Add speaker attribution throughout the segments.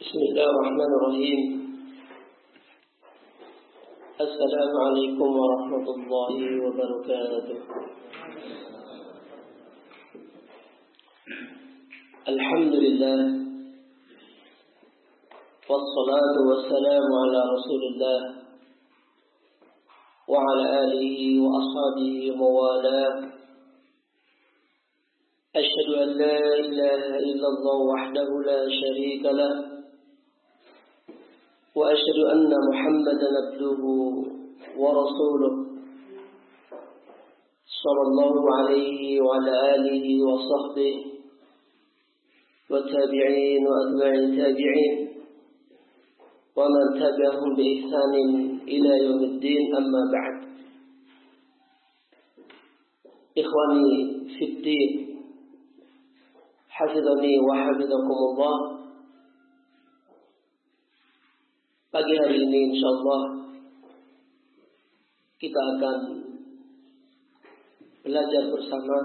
Speaker 1: بسم الله الرحمن الرحيم. السلام عليكم ورحمة الله وبركاته. الحمد لله والصلاة والسلام على رسول الله وعلى آله وأصحابه وموالاه. أشهد أن لا إله إلا الله وحده لا شريك له. وأشهد أن محمدا عبده ورسوله صلى الله عليه وعلى آله وصحبه والتابعين وأتباع التابعين ومن تبعهم بإحسان إلى يوم الدين أما بعد إخواني في الدين hafizani wa hafizakumullah. Pagi hari ini insyaallah kita akan belajar bersama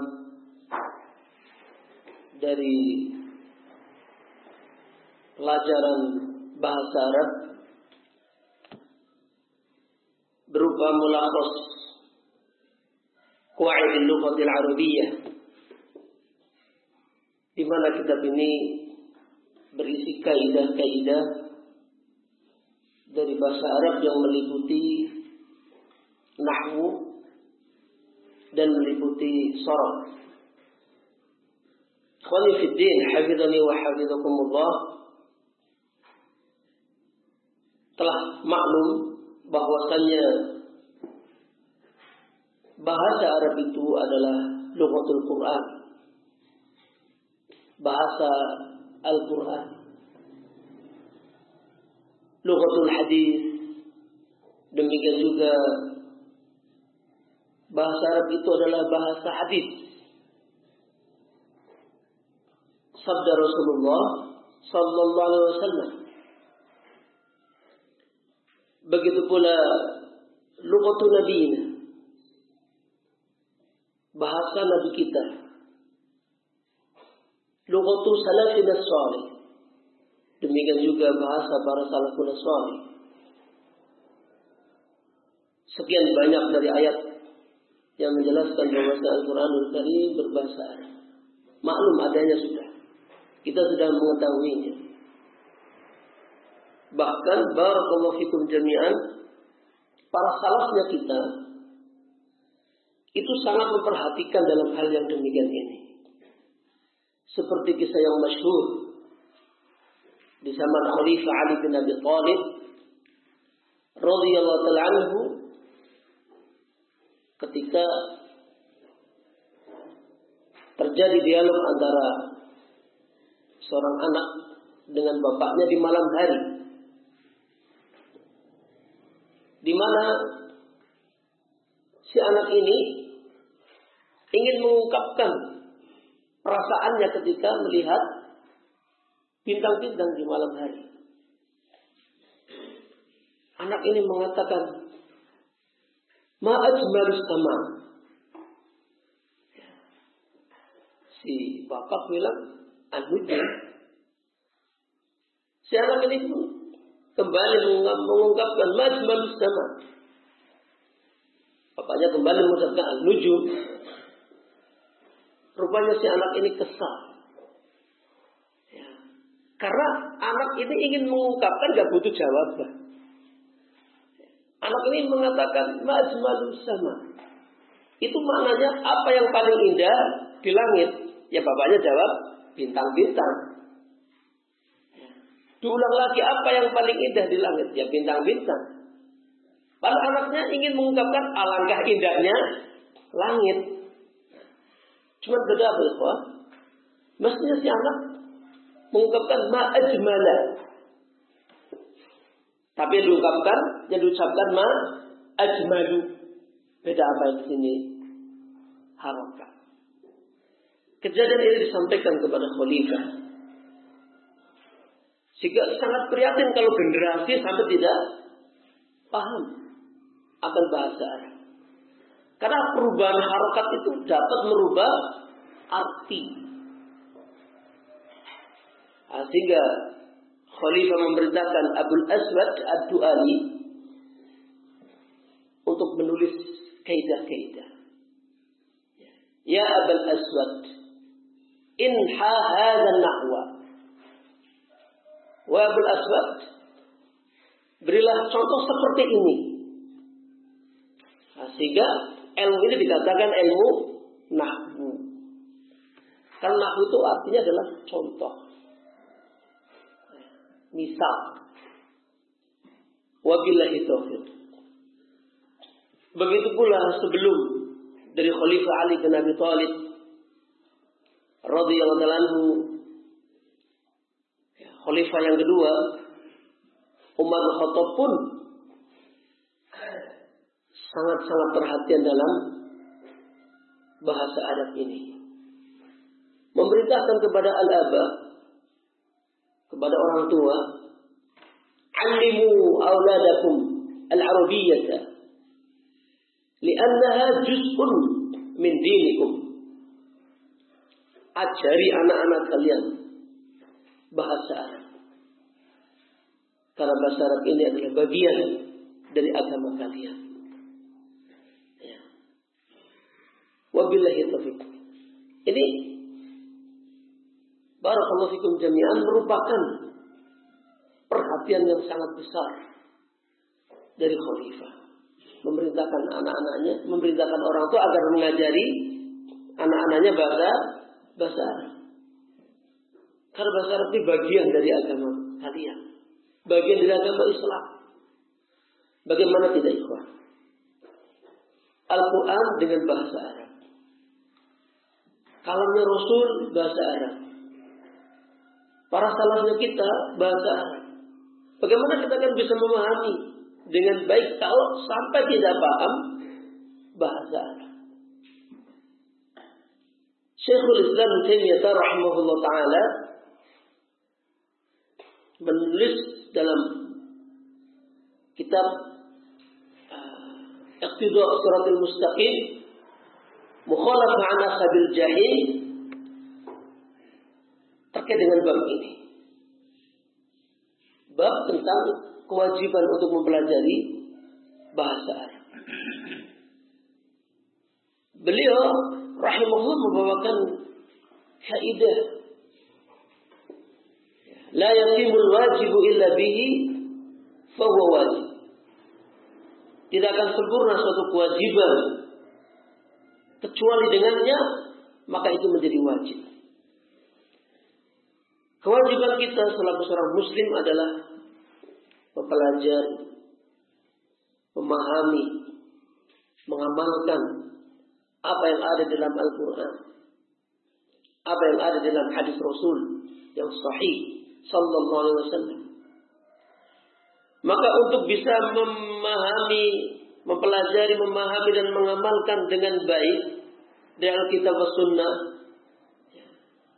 Speaker 1: dari pelajaran bahasa Arab berupa mulakhas Qawaid al-Lughatil Arabiyyah di mana kitab ini berisi kaidah-kaidah bahasa Arab yang meliputi nahwu dan meliputi sorab. Khawani fiddin, hafidhani wa hafidhakumullah telah maklum bahwasannya bahasa Arab itu adalah lughatul Quran bahasa Al-Quran. Lughatul hadis. Demikian juga bahasa Arab itu adalah bahasa hadis. Sabda Rasulullah sallallahu alaihi wasallam. Begitu pula lughatul nabiyina. Bahasa nabi kita Lughatu salafin salih. Demikian juga bahasa para salafun salih. Sekian banyak dari ayat yang menjelaskan bahwa Al-Quranul Karim berbahasa Arab. Maklum adanya sudah. Kita sudah mengetahuinya. Bahkan barakallahu fikum jami'an para salafnya kita itu sangat memperhatikan dalam hal yang demikian ini. Seperti kisah yang masyhur di zaman Khalifah Ali bin Abi Thalib radhiyallahu taala anhu ketika terjadi dialog antara seorang anak dengan bapaknya di malam hari di mana si anak ini ingin mengungkapkan perasaannya ketika melihat bintang-bintang di malam hari. Anak ini mengatakan, Ma'ajmalus sama. Si bapak bilang, An-Nujum. Si anak ini pun kembali mengungkapkan Ma'ajmalus sama. Bapaknya kembali mengucapkan An-Nujum. Rupanya si anak ini kesal. Karena anak ini ingin mengungkapkan gak butuh jawaban. Anak ini mengatakan majmalu sama. Itu maknanya apa yang paling indah di langit. Ya bapaknya jawab bintang-bintang. Diulang lagi apa yang paling indah di langit? Ya bintang-bintang. Padahal anaknya ingin mengungkapkan alangkah indahnya langit. Cuma beda apa? Mestinya si anak mengungkapkan ma ajmala. Tapi yang diungkapkan, yang diucapkan ma ajmalu. Beda apa di sini? Haramkan. Kejadian ini disampaikan kepada khalifah. Sehingga sangat prihatin kalau generasi sampai tidak paham akan bahasa Arab. Karena perubahan harokat itu dapat merubah arti. Sehingga Khalifah memerintahkan Abdul Aswad Ad-Du'ali untuk menulis kaidah-kaidah. Ya Abul Aswad, inha hadha nahwa. Wa Abul Aswad, berilah contoh seperti ini. Nah, sehingga ilmu ini dikatakan ilmu nahwu. Karena nahwu itu artinya adalah contoh. Misal. Wabillahi taufiq. Begitu pula sebelum dari Khalifah Ali bin Abi Thalib radhiyallahu anhu Khalifah yang kedua Umar Khattab pun sangat-sangat perhatian dalam bahasa Arab ini. Memerintahkan kepada al-aba, kepada orang tua, "Alimu auladakum al-arabiyyah, li'annaha juz'un min dinikum." Ajari anak-anak kalian bahasa Arab. Karena bahasa Arab ini adalah bagian dari agama kalian. Wabillahi taufiq. Ini Barakallahu fikum jami'an merupakan perhatian yang sangat besar dari khalifah. Memerintahkan anak-anaknya, memerintahkan orang tua agar mengajari anak-anaknya bahasa bahasa. Karena bahasa Arab bagian dari agama kalian. Bagian dari agama Islam. Bagaimana tidak ikhwan? Al-Quran dengan bahasa Arab. Kalamnya Rasul bahasa Arab. Para salafnya kita bahasa. Bagaimana kita akan bisa memahami dengan baik kalau sampai tidak paham bahasa. Syekhul Islam Taimiyah rahimahullah taala menulis dalam kitab uh, Iqtida' Siratal Mustaqim mukhalafah an ashabil jahil terkait dengan bab ini. Bab tentang kewajiban untuk mempelajari bahasa Arab. Beliau rahimahullah membawakan kaidah la yatimul wajibu illa bihi wajib. Tidak akan sempurna suatu kewajiban kecuali dengannya maka itu menjadi wajib. Kewajiban kita selaku seorang muslim adalah mempelajari, memahami, mengamalkan apa yang ada dalam Al-Quran, apa yang ada dalam hadis Rasul yang sahih sallallahu alaihi wasallam. Maka untuk bisa memahami mempelajari, memahami dan mengamalkan dengan baik dengan kitab sunnah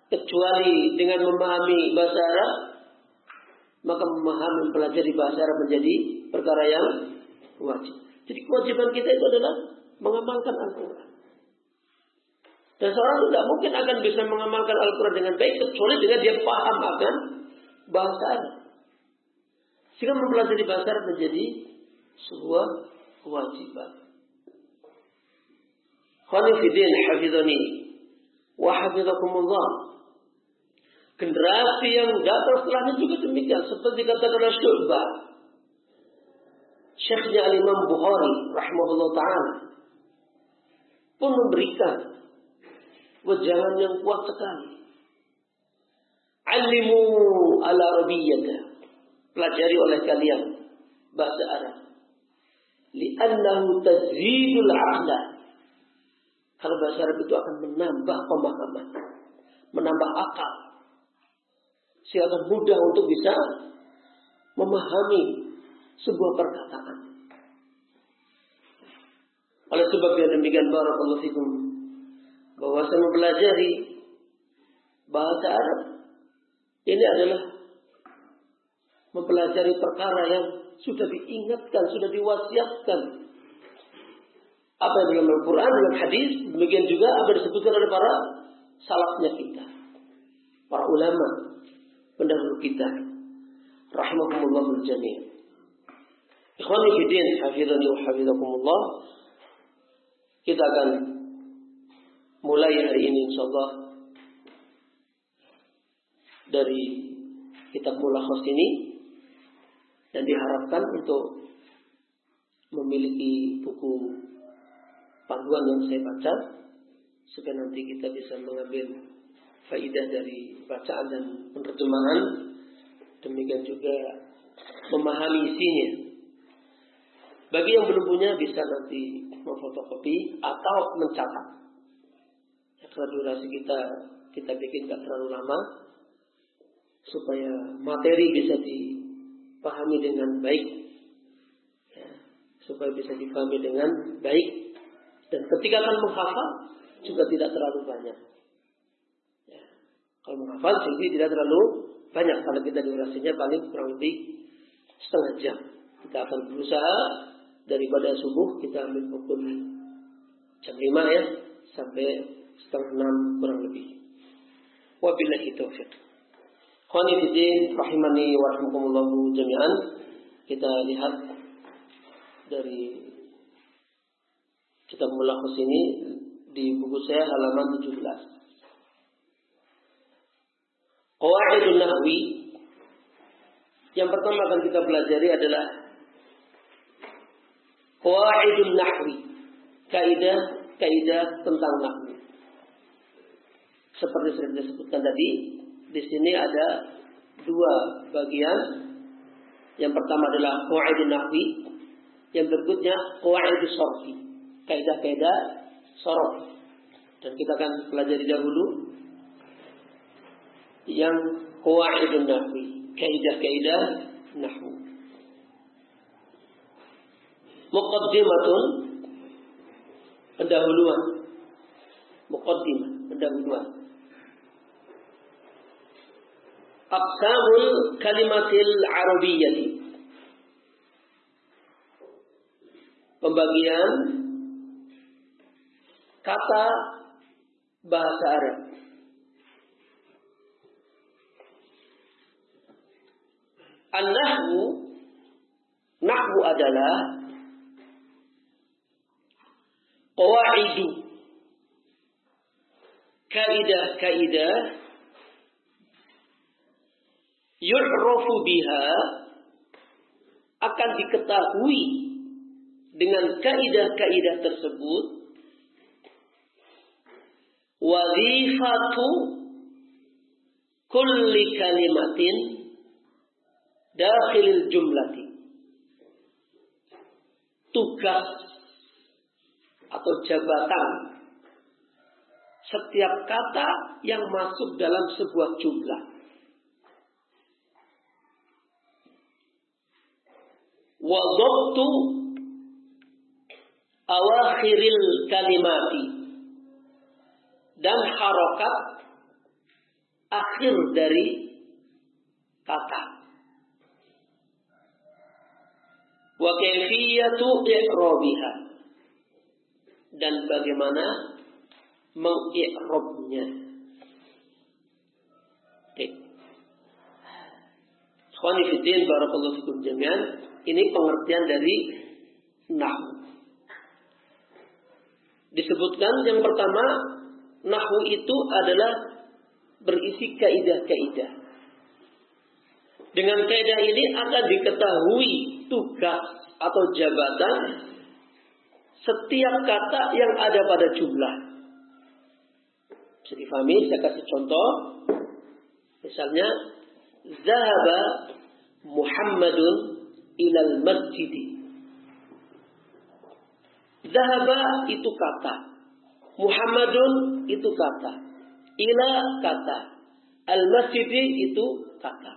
Speaker 1: kecuali dengan memahami bahasa Arab maka memahami mempelajari bahasa Arab menjadi perkara yang wajib. Jadi kewajiban kita itu adalah mengamalkan Al-Quran. Dan seorang tidak mungkin akan bisa mengamalkan Al-Quran dengan baik kecuali dengan dia paham akan bahasa Arab. Sehingga mempelajari bahasa Arab menjadi sebuah kewajiban. Khanifidin hafidhani wa hafizakumullah. Generasi yang datang setelahnya juga demikian. Seperti katakan oleh Syu'bah. Syekhnya Al-Imam Bukhari rahimahullah ta'ala pun memberikan wejangan yang kuat sekali. Alimu ala rabiyyata. Pelajari oleh kalian bahasa Arab li'annahu tazidul aqla. Kalau bahasa Arab itu akan menambah pemahaman, menambah akal. Sehingga akan mudah untuk bisa memahami sebuah perkataan. Oleh sebab yang demikian barakallahu fikum bahwa saya mempelajari bahasa Arab ini adalah mempelajari perkara yang sudah diingatkan, sudah diwasiatkan. Apa yang dalam Al-Quran, dalam hadis, demikian juga apa disebutkan oleh para salafnya kita. Para ulama pendahulu kita. rahimahumullah jami'. Ikhwani fiddin, hafizani wa hafizakumullah. Kita akan mulai hari ini insyaallah dari kitab Mulakhas ini dan diharapkan untuk memiliki buku panduan yang saya baca supaya nanti kita bisa mengambil faidah dari bacaan dan penerjemahan demikian juga memahami isinya. Bagi yang belum punya bisa nanti memfotokopi atau mencatat. Ya, karena durasi kita kita bikin gak terlalu lama supaya materi bisa dipahami dengan baik. Ya, supaya bisa dipahami dengan baik. Dan ketika akan menghafal juga tidak terlalu banyak. Kalau menghafal jadi tidak terlalu banyak karena kita durasinya paling kurang lebih setengah jam. Kita akan berusaha daripada subuh kita ambil pukul jam 5 ya sampai setengah enam kurang lebih. Wabillahi taufiq. Khawani rahimani wa rahmukumullahu jami'an. Kita lihat dari kitab mulakhas ini di buku saya halaman 17. Qawaidun Nahwi yang pertama akan kita pelajari adalah Qawaidun Nahwi, kaidah kaidah tentang nahwi. Seperti sudah disebutkan tadi, di sini ada dua bagian. Yang pertama adalah qawaidun nahwi, yang berikutnya qawaidus sorfi, kaidah-kaidah sorot. Dan kita akan pelajari dahulu yang qawaidun nahwi, kaidah-kaidah nahwu. Muqaddimatun pendahuluan. Muqaddimah, pendahuluan. Aqsamul kalimatil arabiyyati. Pembagian kata bahasa Arab. An-nahwu nahwu adalah qawaidu. Kaidah-kaidah yu'rafu biha akan diketahui dengan kaidah-kaidah tersebut. Wazifatu kulli kalimatin dakhilil jumlati. Tugas atau jabatan. Setiap kata yang masuk dalam sebuah jumlah. Wadabtu awakhiril kalimati. Dan harokat akhir dari kata. Wa kaifiyatu i'rabiha dan bagaimana mengi'rabnya. Oke. Ikhwani fiddin barakallahu fikum jami'an. Ini pengertian dari nahwu. Disebutkan yang pertama Nahu itu adalah berisi kaidah-kaidah. Dengan kaidah ini akan diketahui tugas atau jabatan setiap kata yang ada pada jumlah. Bisa difahami, saya kasih contoh. Misalnya, Zahaba Muhammadun ilal masjidi. Zahaba itu kata. Muhammadun itu kata. Ila kata. Al-masjidi itu kata.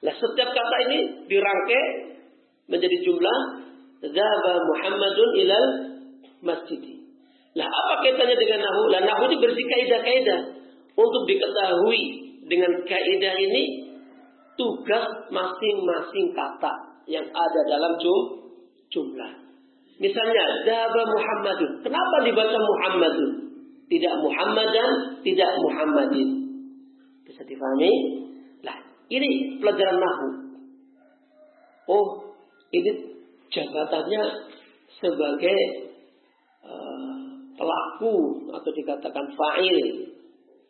Speaker 1: Nah setiap kata ini dirangkai menjadi jumlah Zaba Muhammadun ilal masjidi. Lah apa kaitannya dengan nahu? Lah nahu ini bersih kaidah-kaidah untuk diketahui dengan kaidah ini tugas masing-masing kata yang ada dalam jumlah. Misalnya, Zaba Muhammadun. Kenapa dibaca Muhammadun? Tidak Muhammadan, tidak Muhammadin. Bisa difahami? Ini pelajaran nahu. Oh, ini jabatannya sebagai uh, pelaku atau dikatakan fa'il.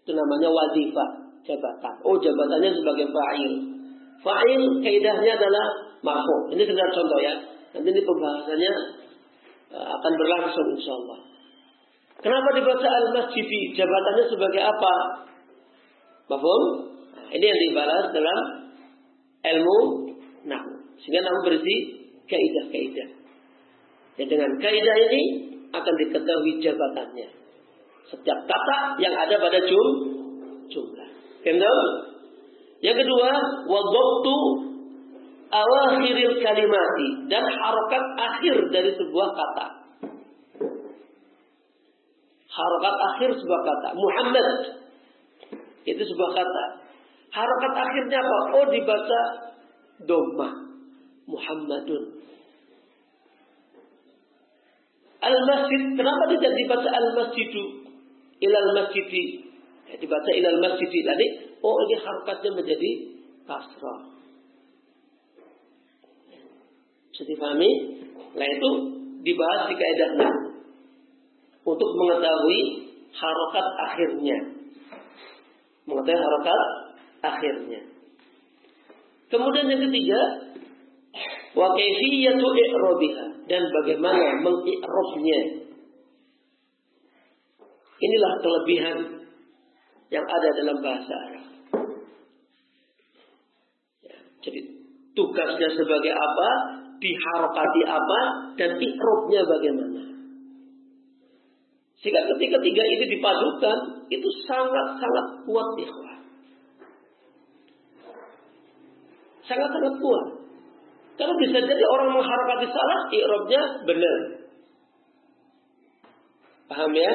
Speaker 1: Itu namanya wazifah, jabatan. Oh, jabatannya sebagai fa'il. Fa'il kaidahnya adalah mafu. Ini sekedar contoh ya. Nanti ini pembahasannya uh, akan berlangsung insyaallah. Kenapa dibaca al-masjidi? Jabatannya sebagai apa? Mahfum? Ini yang dibalas dalam ilmu nahu. Sehingga nahu berisi kaidah-kaidah. Dan dengan kaidah ini akan diketahui jabatannya. Setiap kata yang ada pada jum, jumlah. Kenal? Yang kedua, wadabtu awakhiril kalimati dan harokat akhir dari sebuah kata. Harokat akhir sebuah kata. Muhammad itu sebuah kata. Harokat akhirnya apa? Oh dibaca doma. Muhammadun. Al-masjid, kenapa tidak dibaca al-masjidu? Ilal masjidi. Ya, dibaca ilal masjidi. Tadi, oh ini harokatnya menjadi kasrah. Bisa dipahami? Nah itu dibahas di kaedahnya. Untuk mengetahui harokat akhirnya. Mengetahui harokat akhirnya. Kemudian yang ketiga, wa kaifiyatu i'rabiha dan bagaimana mengi'rabnya. Inilah kelebihan yang ada dalam bahasa Arab. Ya, jadi tugasnya sebagai apa, diharokati apa, dan i'rabnya bagaimana. Sehingga ketika tiga ini dipadukan, itu sangat-sangat kuat ikhwah. Sangat-sangat kuat. Karena bisa jadi orang mengharapati salah, i'rabnya benar. Paham ya?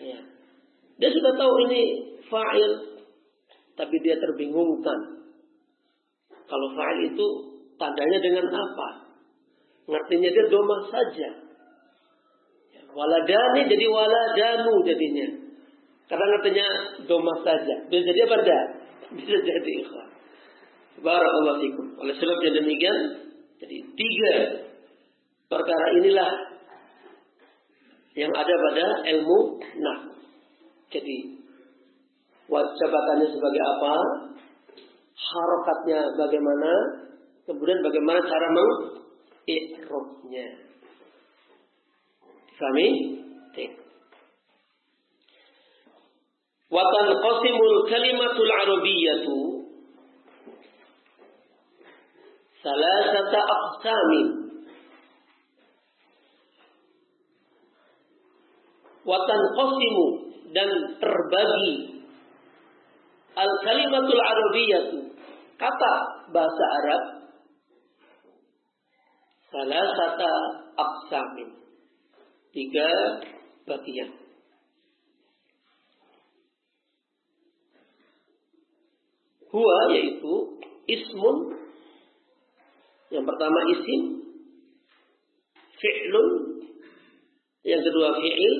Speaker 1: ya? Dia sudah tahu ini fa'il, tapi dia terbingungkan. Kalau fa'il itu tandanya dengan apa? Ngertinya dia domah saja. Ya, waladani jadi waladanu jadinya. Karena ngertinya domah saja. Bisa jadi apa enggak? Bisa jadi ikhwan. Barakallahu fikum. Oleh sebab yang demikian, jadi tiga perkara inilah yang ada pada ilmu nah. Jadi jabatannya sebagai apa, harokatnya bagaimana, kemudian bagaimana cara mengikrobnya. Kami Watan qasimul kalimatul arabiyyatu salasata aqsamin watan qasimu dan terbagi. Al kalimatul arabiyatu. Kata bahasa Arab. Salasata aqsamin. Tiga bagian. Huwa yaitu ismun yang pertama isim, fi'lun, yang kedua fi'il,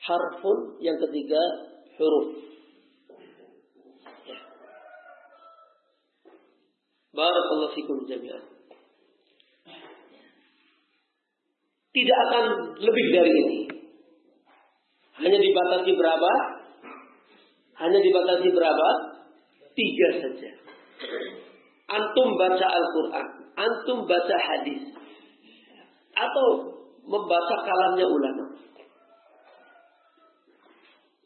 Speaker 1: harfun, yang ketiga huruf. Ya. Barakallahu fikum jami'an. Tidak akan lebih dari ini. Hanya dibatasi berapa? Hanya dibatasi berapa? Tiga saja antum baca Al-Quran, antum baca hadis, atau membaca kalamnya ulama.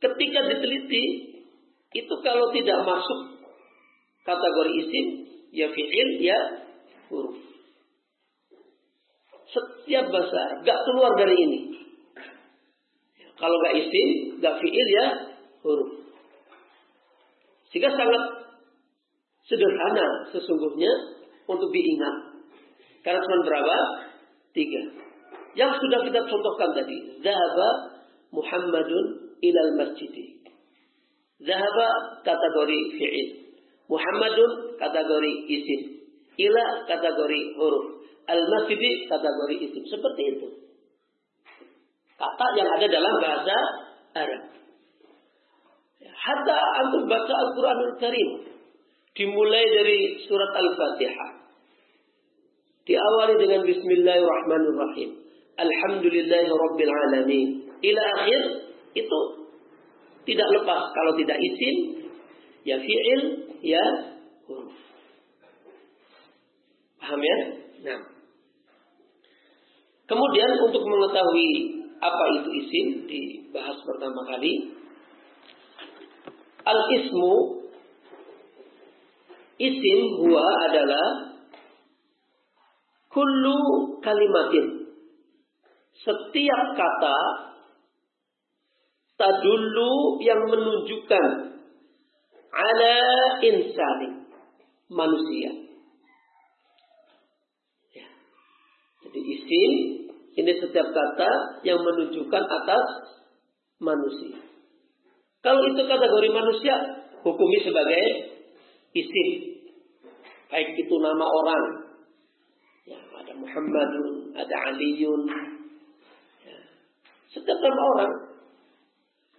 Speaker 1: Ketika diteliti, itu kalau tidak masuk kategori isim, ya fi'il, ya huruf. Setiap bahasa gak keluar dari ini. Kalau gak isim, gak fi'il, ya huruf. Sehingga sangat sederhana sesungguhnya untuk diingat. Karena cuma berapa? Tiga. Yang sudah kita contohkan tadi. Zahaba Muhammadun ilal masjidi. Zahaba kategori fi'il. Muhammadun kategori isim. Ila kategori huruf. Al-masjidi kategori isim. Seperti itu. Kata yang ada dalam bahasa Arab. Hatta antum baca Al-Quranul Karim dimulai dari surat Al-Fatihah. Diawali dengan Bismillahirrahmanirrahim. Alhamdulillahi Rabbil Alamin. Ila akhir itu tidak lepas kalau tidak isim ya fi'il ya huruf. Paham ya? Nah. Kemudian untuk mengetahui apa itu isim dibahas pertama kali. Al-ismu isim huwa adalah kullu kalimatin. Setiap kata tadullu yang menunjukkan ala insani manusia. Ya. Jadi isim ini setiap kata yang menunjukkan atas manusia. Kalau itu kategori manusia, hukumi sebagai isim. Baik itu nama orang. Ya, ada Muhammadun, ada Aliun. Ya. Setiap nama orang.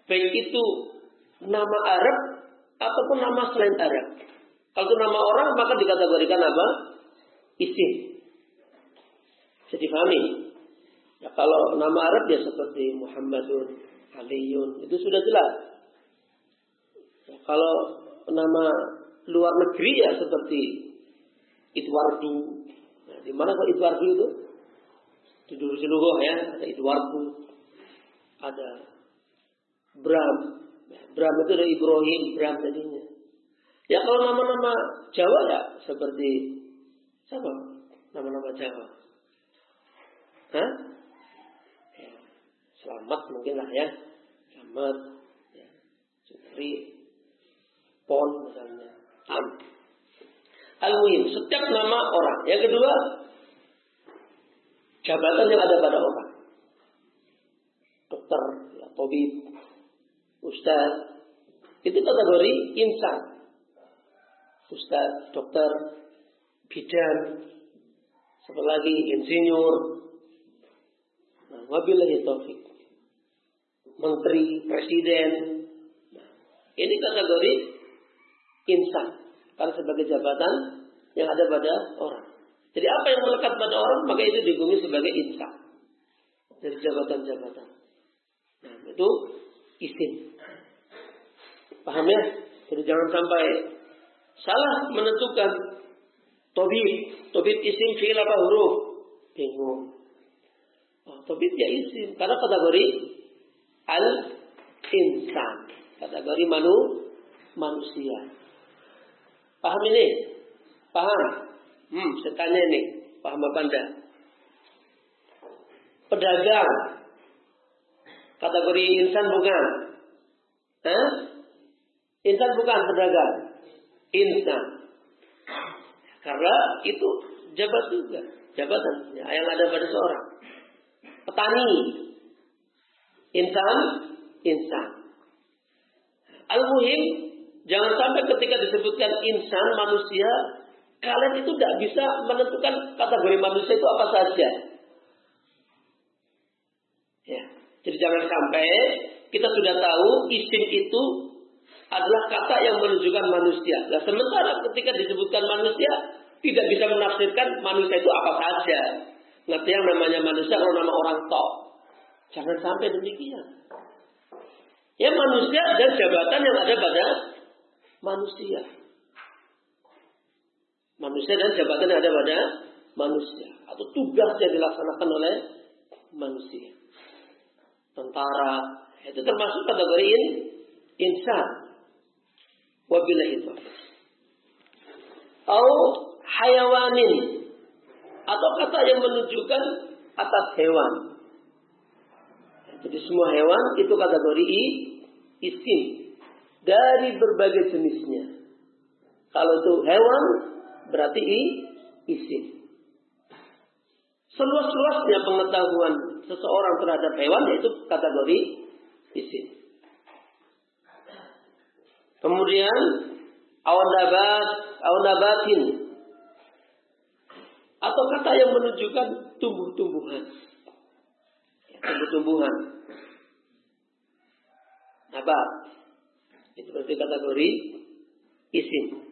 Speaker 1: Baik itu nama Arab ataupun nama selain Arab. Kalau itu nama orang maka dikategorikan apa? Isim. Bisa difahami? Ya, kalau nama Arab ya seperti Muhammadun, Aliun, itu sudah jelas. Ya, kalau nama luar negeri ya seperti Idwardu. Nah, di mana kok Idwardu itu? Di dulu ya, ada Idwardu, ada Bram. Bram itu dari Ibrahim, Bram tadinya. Ya kalau nama-nama Jawa ya seperti siapa? Nama-nama Jawa. Hah? Ya, selamat mungkin lah ya. Selamat. Ya. Sutri. Setiap nama orang. Yang kedua. Jabatan yang ada pada orang. Dokter. Ya, tabib ustaz, itu kategori insan. Ustaz, dokter, bidan, satu lagi insinyur, nah, wabillahi taufik. Menteri, presiden. Nah, ini kategori insan. Karena sebagai jabatan yang ada pada orang. Jadi apa yang melekat pada orang, maka itu dihukumi sebagai insan. Dari jabatan-jabatan. Nah, itu isim. Paham ya? Jadi jangan sampai salah menentukan tobit. Tobit isim fi'il apa huruf? Bingung. Oh, tobit ya isim. Karena kategori al-insan. Kategori manu, manusia. Paham ini? Paham? Hmm, saya tanya ini. Paham apa anda? Pedagang. Kategori insan bukan? Hah? Insan bukan pedagang. Insan. Karena itu jabat juga. Jabatan yang ada pada seorang. Petani. Insan. Insan. Al-Muhim. Jangan sampai ketika disebutkan insan, manusia. Kalian itu tidak bisa menentukan kategori manusia itu apa saja. Ya. Jadi jangan sampai kita sudah tahu isim itu adalah kata yang menunjukkan manusia. Nah, sementara ketika disebutkan manusia, tidak bisa menafsirkan manusia itu apa saja. Ngerti yang namanya manusia kalau nama orang tok. Jangan sampai demikian. Ya manusia dan jabatan yang ada pada manusia. Manusia dan jabatan yang ada pada manusia. Atau tugas yang dilaksanakan oleh manusia. Tentara. Itu termasuk kategori insan. Wabillahi taufiq. Atau hayawanin atau kata yang menunjukkan atas hewan. Jadi semua hewan itu kategori isim dari berbagai jenisnya. Kalau itu hewan berarti i, isim. Seluas-luasnya pengetahuan seseorang terhadap hewan yaitu kategori isim. Kemudian awan nabat, awan nabatin atau kata yang menunjukkan tumbuh-tumbuhan. Tumbuh-tumbuhan. Nabat. Itu berarti kategori isim.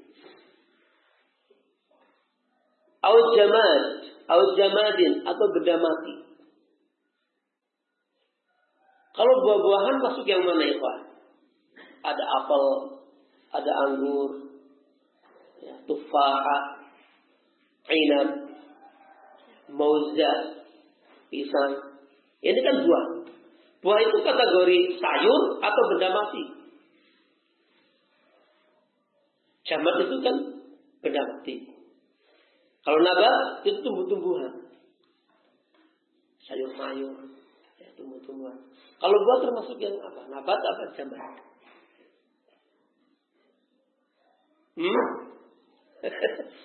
Speaker 1: Au jamad, au jamadin atau benda mati. Kalau buah-buahan masuk yang mana ya Pak? Ada apel, ada anggur, ya, tufah, inab, mauza, pisang. Ini kan buah. Buah itu kategori sayur atau benda mati. Jamat itu kan benda mati. Kalau naga itu tumbuh-tumbuhan. Sayur-sayur, ya, tumbuh-tumbuhan. Kalau buah termasuk yang apa? Nabat apa jamat? Hmm?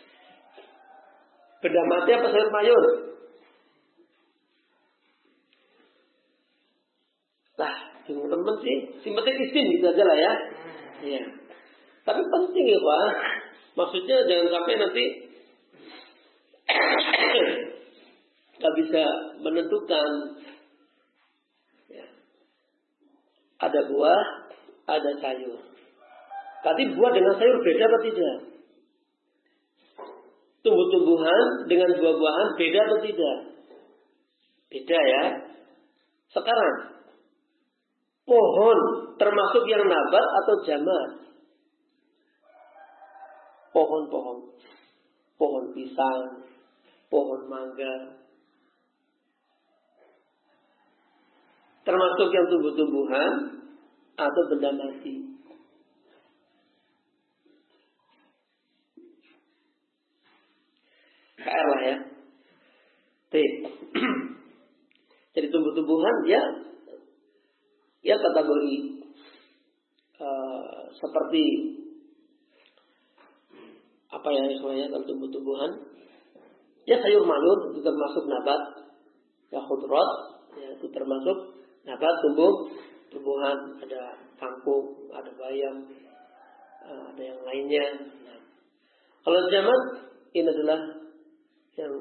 Speaker 1: benda mati apa sayur mayur? Nah, bingung teman sih, si penting isin gitu aja lah ya. Iya. Tapi penting ya Pak. Maksudnya jangan sampai nanti nggak bisa menentukan. Ya. Ada buah, ada sayur. Tapi buah dengan sayur beda atau tidak? Tumbuh-tumbuhan dengan buah-buahan beda atau tidak? Beda ya. Sekarang Pohon termasuk yang nabat atau jamad? Pohon-pohon. Pohon pisang, pohon mangga. Termasuk yang tumbuh-tumbuhan atau benda mati. KR lah ya. T. Jadi tumbuh-tumbuhan ya ya kategori uh, seperti apa ya istilahnya kalau tumbuh-tumbuhan ya sayur mayur itu termasuk nabat ya khudrat ya itu termasuk nabat tumbuh tumbuhan ada kangkung ada bayam uh, ada yang lainnya nah, kalau zaman ini adalah yang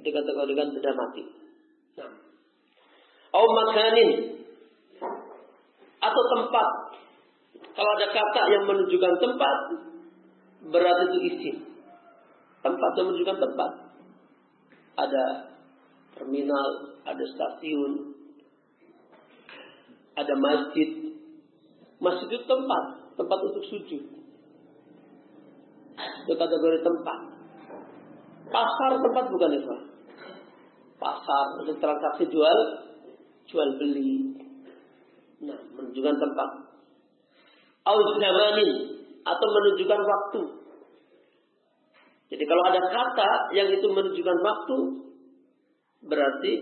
Speaker 1: dikategorikan benda mati nah makanin atau tempat. Kalau ada kata yang menunjukkan tempat, berarti itu isim. Tempat yang menunjukkan tempat. Ada terminal, ada stasiun, ada masjid. Masjid itu tempat, tempat untuk sujud. Itu kategori tempat. Pasar tempat bukan itu. Pasar untuk transaksi jual, jual beli. Nah, menunjukkan tempat. Au zamanin atau menunjukkan waktu. Jadi kalau ada kata yang itu menunjukkan waktu, berarti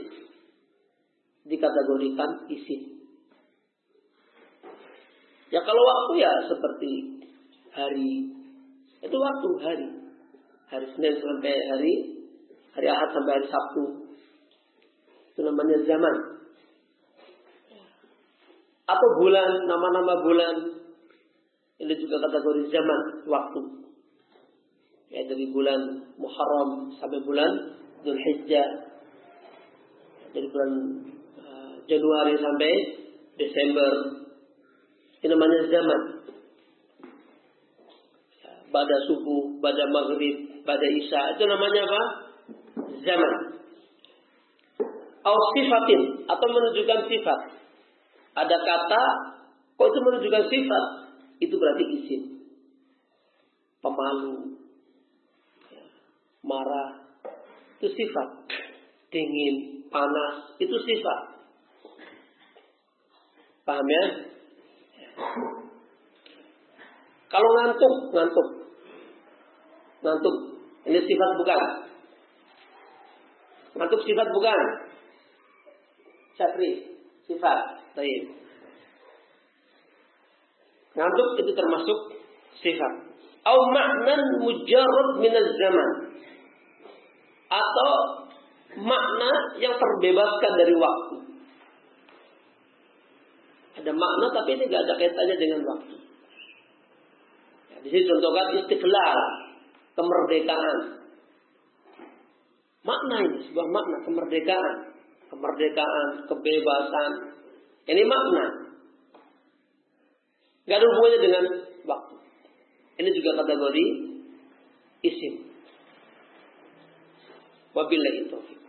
Speaker 1: dikategorikan isim. Ya kalau waktu ya seperti hari, itu waktu hari. Hari Senin sampai hari hari Ahad sampai hari Sabtu. Itu namanya zaman atau bulan, nama-nama bulan. Ini juga kategori zaman, waktu. Ya, dari bulan Muharram sampai bulan Dhul Hijjah. Dari bulan uh, Januari sampai Desember. Ini namanya zaman. Ya, pada subuh, pada maghrib, pada isya. Itu namanya apa? Zaman. Sifatin atau menunjukkan sifat ada kata, kok itu menunjukkan sifat, itu berarti isim. Pemalu, marah, itu sifat. Dingin, panas, itu sifat. Paham ya? Kalau ngantuk, ngantuk. Ngantuk. Ini sifat bukan. Ngantuk sifat bukan. Syafri, sifat. Baik. Ngantuk itu termasuk sifat. Au ma'nan mujarrad min zaman atau makna yang terbebaskan dari waktu. Ada makna tapi ini tidak ada kaitannya dengan waktu. Ya, di sini contohkan istiqlal, kemerdekaan. Makna ini sebuah makna kemerdekaan, kemerdekaan, kebebasan, ini makna. Gak ada hubungannya dengan waktu. Ini juga kategori isim. Wabillahi taufiq.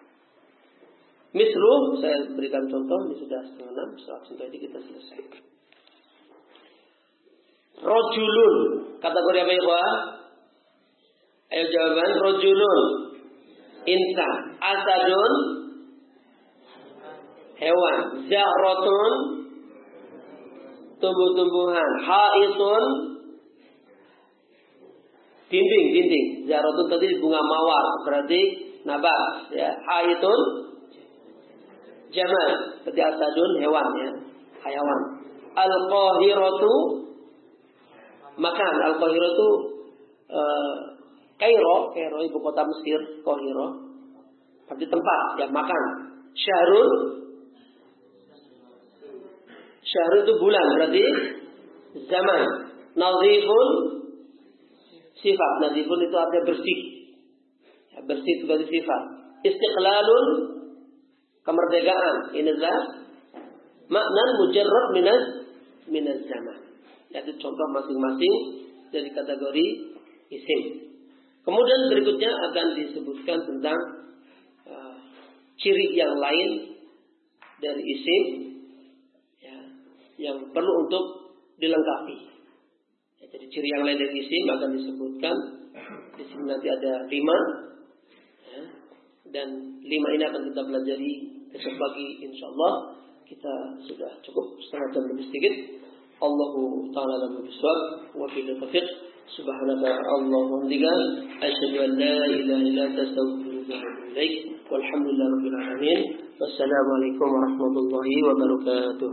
Speaker 1: Mislu, saya berikan contoh, ini sudah setengah enam, setelah contoh ini kita selesai. Rojulun, kategori apa ya? Ayo jawaban, rojulun, insan, asadun, hewan, zahrotun, tumbuh-tumbuhan, haitun, dinding, dinding. Zahrotun tadi bunga mawar, berarti nabat, ya. Haitun, jamal. Seperti asadun hewan ya. Hayawan. Al qahiratu makan. Al qahiratu uh, Kairo. Kairo ibu kota Mesir Qahiro. Berarti tempat ya makan. Syahrul syahrul itu bulan. Berarti zaman. Nazifun sifat nazifun itu artinya bersih ya, bersih itu berarti sifat istiqlalun kemerdekaan. Ini adalah makna mujarrad minaz minaz zaman. Yaitu contoh masing-masing dari kategori isim. Kemudian berikutnya akan disebutkan tentang uh, ciri yang lain dari isim ya, yang perlu untuk dilengkapi. Jadi ciri yang lain dari isim akan disebutkan. Di sini nanti ada lima. Ya, dan lima ini akan kita pelajari besok pagi insya Allah. Kita sudah cukup setengah jam lebih sedikit. Allahu ta'ala lahu biswab wa bila taufiq. Subhanaka Allahumma hamdika asyhadu an la ilaha illa anta astaghfiruka wa ilaik. Walhamdulillahi rabbil alamin. Wassalamu alaikum warahmatullahi wabarakatuh